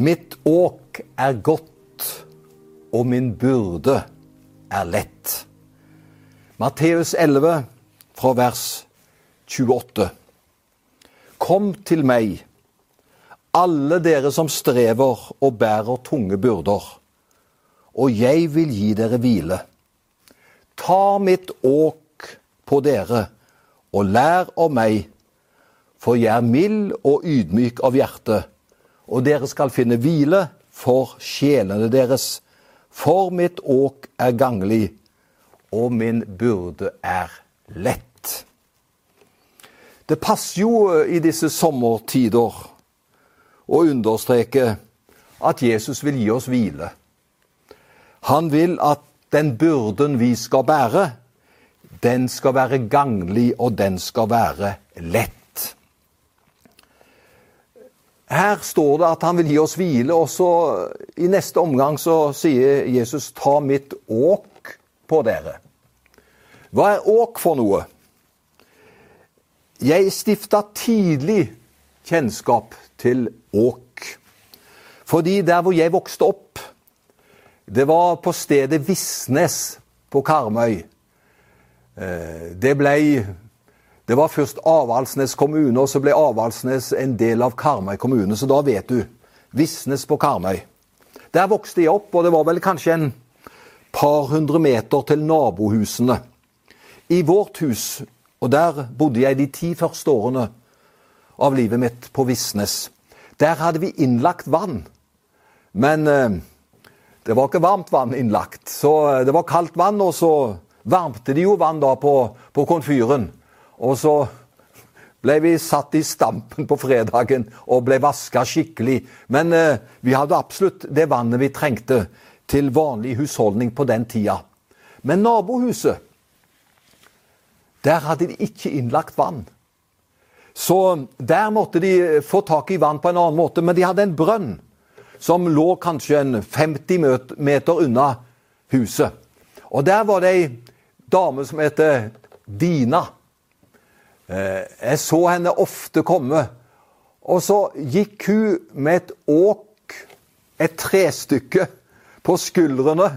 Mitt åk er godt, og min byrde er lett. Matteus 11, fra vers 28. Kom til meg, alle dere som strever og bærer tunge byrder, og jeg vil gi dere hvile. Ta mitt åk på dere, og lær av meg, for jeg er mild og ydmyk av hjerte, og dere skal finne hvile for sjelene deres. For mitt åk er ganglig, og min byrde er lett. Det passer jo i disse sommertider å understreke at Jesus vil gi oss hvile. Han vil at den byrden vi skal bære, den skal være ganglig, og den skal være lett. Her står det at han vil gi oss hvile, og så i neste omgang så sier Jesus 'ta mitt åk på dere'. Hva er åk for noe? Jeg stifta tidlig kjennskap til åk. Fordi der hvor jeg vokste opp, det var på stedet Visnes på Karmøy. Eh, det ble det var først Avaldsnes kommune, og så ble Avaldsnes en del av Karmøy kommune. Så da vet du. Visnes på Karmøy. Der vokste jeg opp, og det var vel kanskje en par hundre meter til nabohusene. I vårt hus, og der bodde jeg de ti første årene av livet mitt på Visnes, der hadde vi innlagt vann. Men eh, det var ikke varmt vann innlagt. Så eh, det var kaldt vann, og så varmte de jo vann da på, på komfyren. Og så ble vi satt i stampen på fredagen og ble vaska skikkelig. Men eh, vi hadde absolutt det vannet vi trengte til vanlig husholdning på den tida. Men nabohuset, der hadde de ikke innlagt vann. Så der måtte de få tak i vann på en annen måte. Men de hadde en brønn som lå kanskje en 50 meter unna huset. Og der var det ei dame som heter Dina. Eh, jeg så henne ofte komme. Og så gikk hun med et åk, et trestykke, på skuldrene.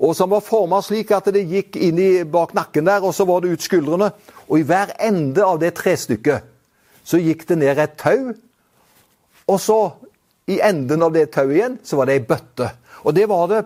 Og som var forma slik at det gikk inn i bak nakken der, og så var det ut skuldrene. Og i hver ende av det trestykket så gikk det ned et tau. Og så, i enden av det tauet igjen, så var det ei bøtte. Og det var det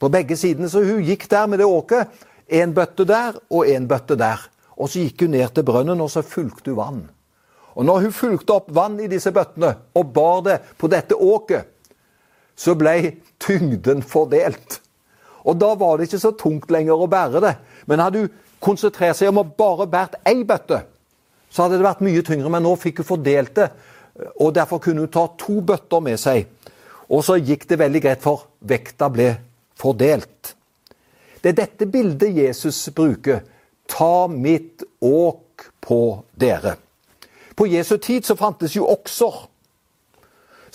på begge sidene. Så hun gikk der med det åket. En bøtte der og en bøtte der. Og så gikk hun ned til brønnen, og så fulgte hun vann. Og når hun fulgte opp vann i disse bøttene og bar det på dette åket, så ble tyngden fordelt. Og da var det ikke så tungt lenger å bære det. Men hadde hun konsentrert seg om å bare bært ei bøtte, så hadde det vært mye tyngre. Men nå fikk hun fordelt det, og derfor kunne hun ta to bøtter med seg. Og så gikk det veldig greit, for vekta ble fordelt. Det er dette bildet Jesus bruker Ta mitt åk på dere. På Jesu tid så fantes jo okser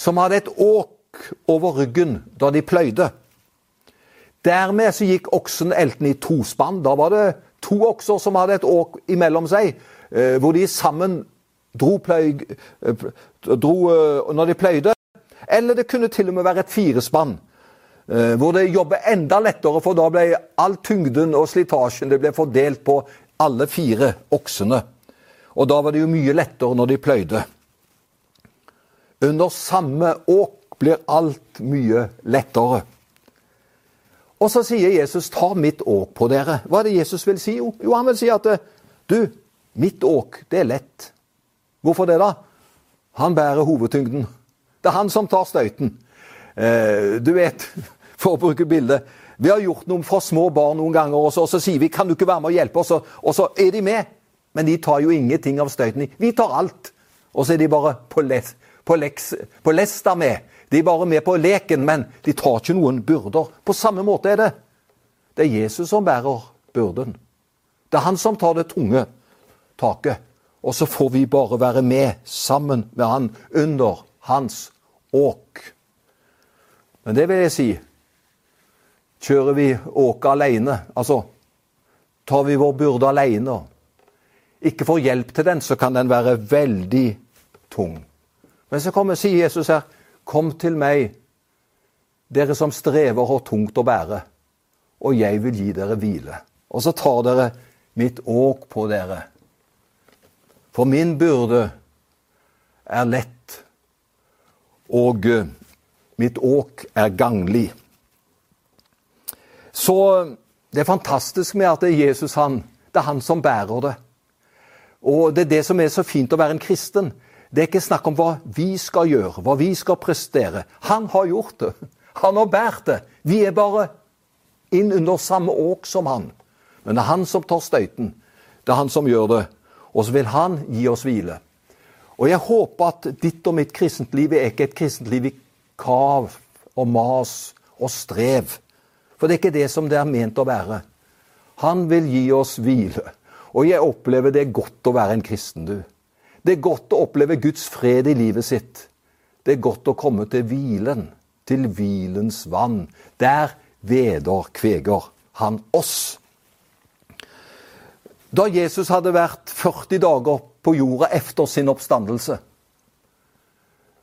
som hadde et åk over ryggen da de pløyde. Dermed så gikk oksen elten i tospann. Da var det to okser som hadde et åk imellom seg, eh, hvor de sammen dro, pløy, eh, dro eh, når de pløyde. Eller det kunne til og med være et firespann. Eh, hvor det jobber enda lettere, for da ble all tyngden og slitasjen fordelt på alle fire oksene. Og da var det jo mye lettere når de pløyde. Under samme åk blir alt mye lettere. Og så sier Jesus 'ta mitt åk på dere'. Hva er det Jesus vil si? Jo, han vil si at du, mitt åk, det er lett. Hvorfor det, da? Han bærer hovedtyngden. Det er han som tar støyten. Eh, du vet, for å bruke bildet. Vi har gjort noe for små barn noen ganger, og så, og så sier vi 'kan du ikke være med og hjelpe oss', og så er de med. Men de tar jo ingenting av støyten. Vi tar alt. Og så er de bare på, les, på, leks, på lesta med. De er bare med på leken, men de tar ikke noen byrder. På samme måte er det. Det er Jesus som bærer byrden. Det er han som tar det tunge taket. Og så får vi bare være med sammen med han under hans åk. Men det vil jeg si Kjører vi åket alene, altså tar vi vår byrde alene, ikke får hjelp til den, så kan den være veldig tung. Men så kommer, sier Jesus her, Kom til meg, dere som strever og har tungt å bære, og jeg vil gi dere hvile. Og så tar dere mitt åk på dere. For min byrde er lett, og mitt åk er ganglig. Så det er fantastisk med at det er Jesus han, det er han som bærer det. Og det er det som er så fint å være en kristen. Det er ikke snakk om hva vi skal gjøre, hva vi skal prestere. Han har gjort det. Han har båret det. Vi er bare inn under samme åk som han. Men det er han som tar støyten. Det er han som gjør det. Og så vil han gi oss hvile. Og jeg håper at ditt og mitt kristent liv er ikke et kristent liv i kav og mas og strev. For det er ikke det som det er ment å være. Han vil gi oss hvile. Og jeg opplever det er godt å være en kristen, du. Det er godt å oppleve Guds fred i livet sitt. Det er godt å komme til hvilen, til hvilens vann. Der veder kveger han oss. Da Jesus hadde vært 40 dager på jorda etter sin oppstandelse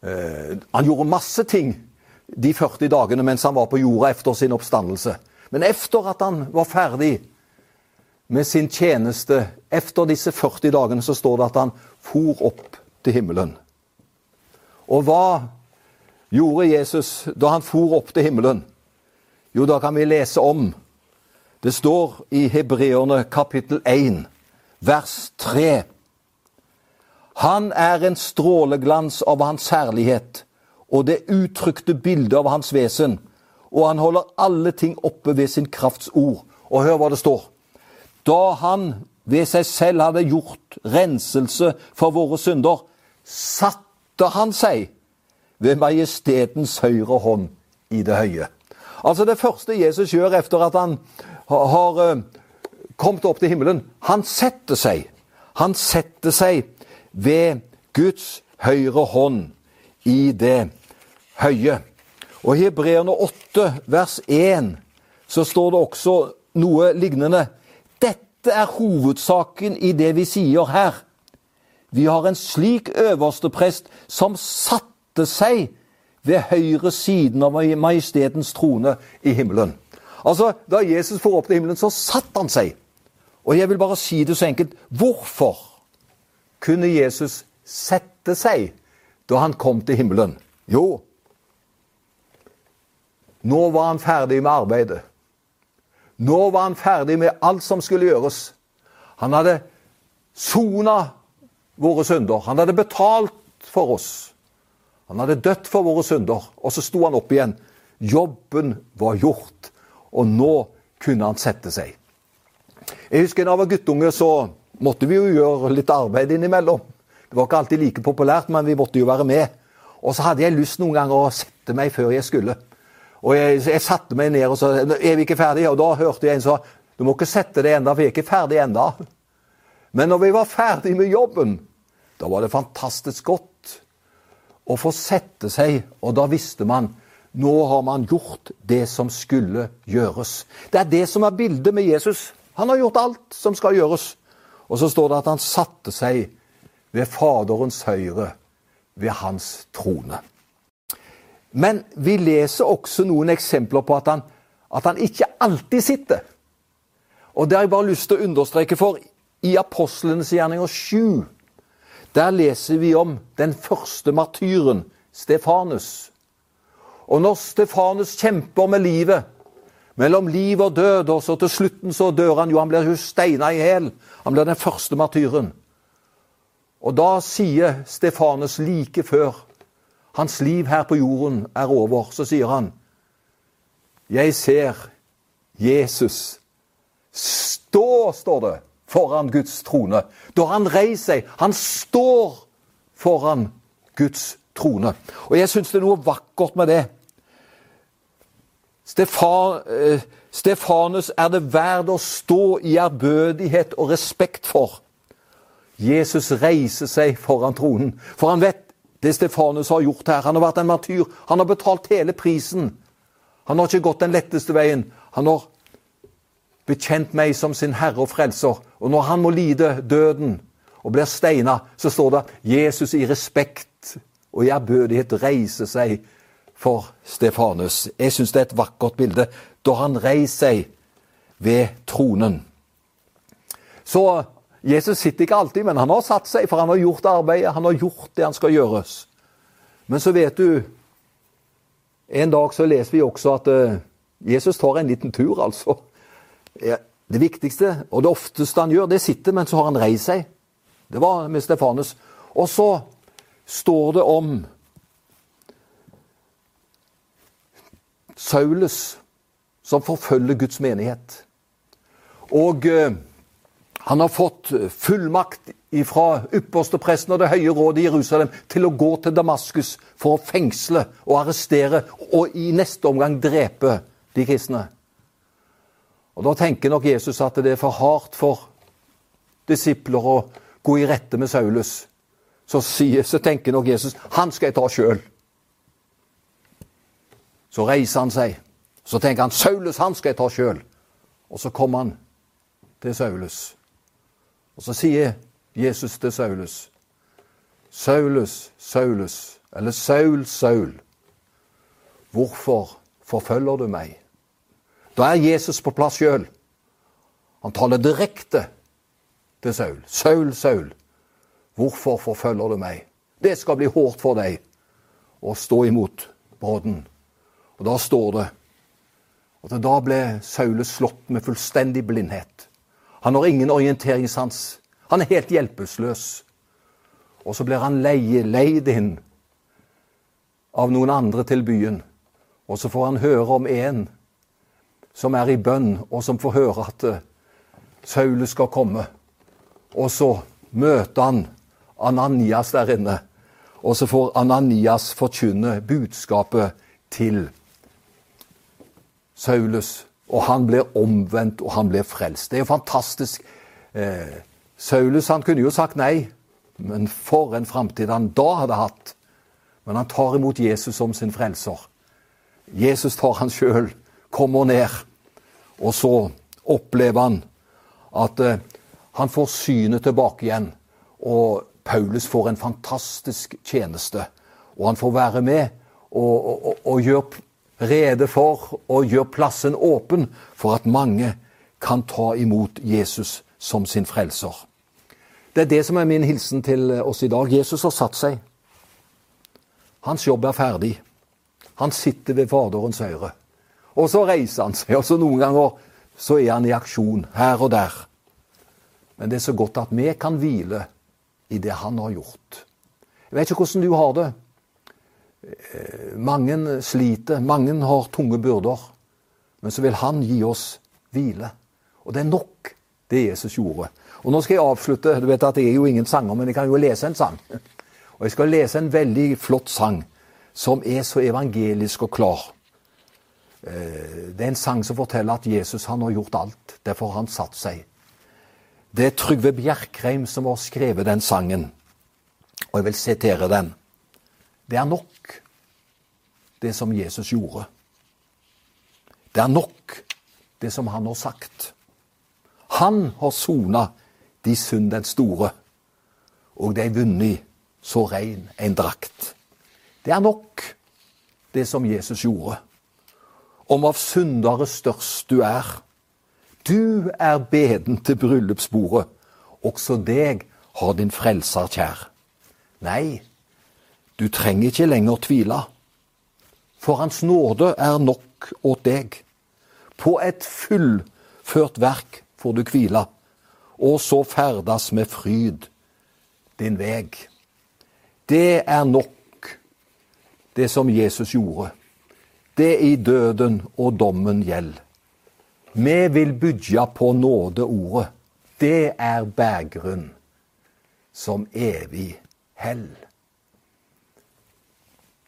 eh, Han gjorde masse ting de 40 dagene mens han var på jorda etter sin oppstandelse. Men etter at han var ferdig med sin tjeneste, etter disse 40 dagene, så står det at han for opp til himmelen. Og hva gjorde Jesus da han for opp til himmelen? Jo, da kan vi lese om det står i Hebreerne kapittel 1, vers 3. Han er en stråleglans av hans herlighet og det uttrykte bildet av hans vesen, og han holder alle ting oppe ved sin krafts ord. Og hør hva det står. Da han ved seg selv hadde gjort renselse for våre synder, satte han seg ved majestetens høyre hånd i det høye. Altså Det første Jesus gjør etter at han har uh, kommet opp til himmelen, han setter seg. Han setter seg ved Guds høyre hånd i det høye. Og I Hebreerne 8, vers 1, så står det også noe lignende. Dette er hovedsaken i det vi sier her. Vi har en slik øverste prest som satte seg ved høyre siden av majestetens trone i himmelen. Altså, Da Jesus for opp til himmelen, så satte han seg. Og jeg vil bare si det så enkelt. Hvorfor kunne Jesus sette seg da han kom til himmelen? Jo, nå var han ferdig med arbeidet. Nå var han ferdig med alt som skulle gjøres. Han hadde sona våre synder. Han hadde betalt for oss. Han hadde dødd for våre synder, og så sto han opp igjen. Jobben var gjort, og nå kunne han sette seg. Jeg husker da jeg var guttunge, så måtte vi jo gjøre litt arbeid innimellom. Det var ikke alltid like populært, men vi måtte jo være med. Og så hadde jeg lyst noen ganger å sette meg før jeg skulle. Og jeg, jeg satte meg ned og sa er vi ikke ferdige. Og da hørte jeg en sa du må ikke sette deg enda, for vi er ikke ferdige enda. Men når vi var ferdig med jobben, da var det fantastisk godt å få sette seg, og da visste man nå har man gjort det som skulle gjøres. Det er det som er bildet med Jesus. Han har gjort alt som skal gjøres. Og så står det at han satte seg ved Faderens høyre, ved hans trone. Men vi leser også noen eksempler på at han, at han ikke alltid sitter. Og det har jeg bare lyst til å understreke, for i Apostlenes gjerninger 7, der leser vi om den første martyren, Stefanus. Og når Stefanus kjemper med livet, mellom liv og død, og så til slutten så dør han jo, han blir jo steina i hjel. Han blir den første martyren. Og da sier Stefanus like før hans liv her på jorden er over, så sier han Jeg ser Jesus stå, står det, foran Guds trone. Da han reist seg. Han står foran Guds trone. Og jeg syns det er noe vakkert med det. Stefan, eh, Stefanus er det verd å stå i ærbødighet og respekt for. Jesus reiser seg foran tronen, for han vet det Stefanus har gjort her. Han har vært en martyr. Han har betalt hele prisen. Han har ikke gått den letteste veien. Han har bekjent meg som sin herre og frelser. Og når han må lide døden og blir steina, så står det Jesus i respekt og i ærbødighet reise seg for Stefanus. Jeg syns det er et vakkert bilde da han reiser seg ved tronen. Så Jesus sitter ikke alltid, men han har satt seg, for han har gjort arbeidet. Han har gjort det han skal gjøres. Men så vet du En dag så leser vi også at uh, Jesus tar en liten tur, altså. Det viktigste, og det ofteste han gjør, det sitter, men så har han reist seg. Det var med Stefanus. Og så står det om Saulus som forfølger Guds menighet. Og uh, han har fått fullmakt fra ypperstepresten og det høye rådet i Jerusalem til å gå til Damaskus for å fengsle og arrestere og i neste omgang drepe de kristne. Og Da tenker nok Jesus at det er for hardt for disipler å gå i rette med Saulus. Så, sier, så tenker nok Jesus han skal jeg ta sjøl. Så reiser han seg. Så tenker han Saulus han skal jeg ta sjøl. Og så kommer han til Saulus. Og så sier Jesus til Saulus, Saulus, Saulus, eller Saul, Saul, hvorfor forfølger du meg? Da er Jesus på plass sjøl. Han taler direkte til Saul. Saul, Saul, hvorfor forfølger du meg? Det skal bli hårdt for deg å stå imot brodden. Og da står det at da ble Saulus slått med fullstendig blindhet. Han har ingen orienteringssans. Han er helt hjelpeløs. Og så blir han leie, leid inn av noen andre til byen. Og så får han høre om en som er i bønn, og som får høre at eh, Saulus skal komme. Og så møter han Ananias der inne. Og så får Ananias forkynne budskapet til Saulus og han blir omvendt, og han blir frelst. Det er jo fantastisk. Eh, Saulus han kunne jo sagt nei, men for en framtid han da hadde hatt. Men han tar imot Jesus som sin frelser. Jesus tar han sjøl, kommer ned, og så opplever han at eh, han får synet tilbake igjen. Og Paulus får en fantastisk tjeneste. Og han får være med og, og, og, og gjøre rede for og gjøre plassen åpen for at mange kan ta imot Jesus som sin frelser. Det er det som er min hilsen til oss i dag. Jesus har satt seg. Hans jobb er ferdig. Han sitter ved Faderens høyre. Og så reiser han seg, og så noen ganger så er han i aksjon her og der. Men det er så godt at vi kan hvile i det han har gjort. Jeg vet ikke hvordan du har det. Mange sliter, mange har tunge byrder. Men så vil han gi oss hvile. Og det er nok, det Jesus gjorde. Og nå skal jeg avslutte. Du vet at Jeg er jo ingen sanger, men jeg kan jo lese en sang. Og jeg skal lese en veldig flott sang som er så evangelisk og klar. Eh, det er en sang som forteller at Jesus han har gjort alt. Derfor har han satt seg. Det er Trygve Bjerkreim som har skrevet den sangen. Og jeg vil sitere den. Det er nok, det som Jesus gjorde. Det er nok, det som han har sagt. Han har sona de synd den store, og de vunnet så rein en drakt. Det er nok, det som Jesus gjorde. Om av syndere størst du er. Du er beden til bryllupsbordet, også deg har din frelser kjær. Nei, du trenger ikke lenger tvile, for Hans nåde er nok åt deg. På et fullført verk får du hvile, og så ferdas med fryd din veg. Det er nok, det som Jesus gjorde. Det i døden og dommen gjeld. Vi vil bygge på nådeordet. Det er berggrunn som evig hell.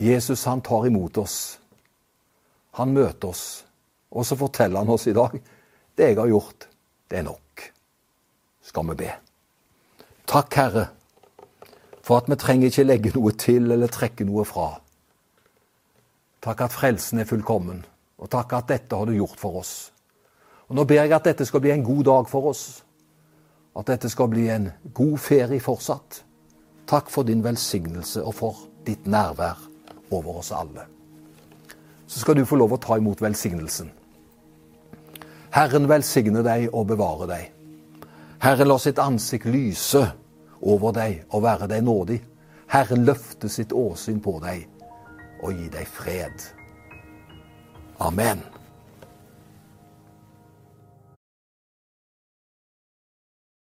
Jesus han tar imot oss. Han møter oss. Og så forteller han oss i dag det jeg har gjort, det er nok. Skal vi be. Takk, Herre, for at vi trenger ikke legge noe til eller trekke noe fra. Takk at frelsen er fullkommen, og takk at dette har du gjort for oss. Og Nå ber jeg at dette skal bli en god dag for oss. At dette skal bli en god ferie fortsatt. Takk for din velsignelse og for ditt nærvær over oss alle. Så skal du få lov å ta imot velsignelsen. Herren velsigne deg og bevare deg. Herren la sitt ansikt lyse over deg og være deg nådig. Herren løfte sitt åsyn på deg og gi deg fred. Amen.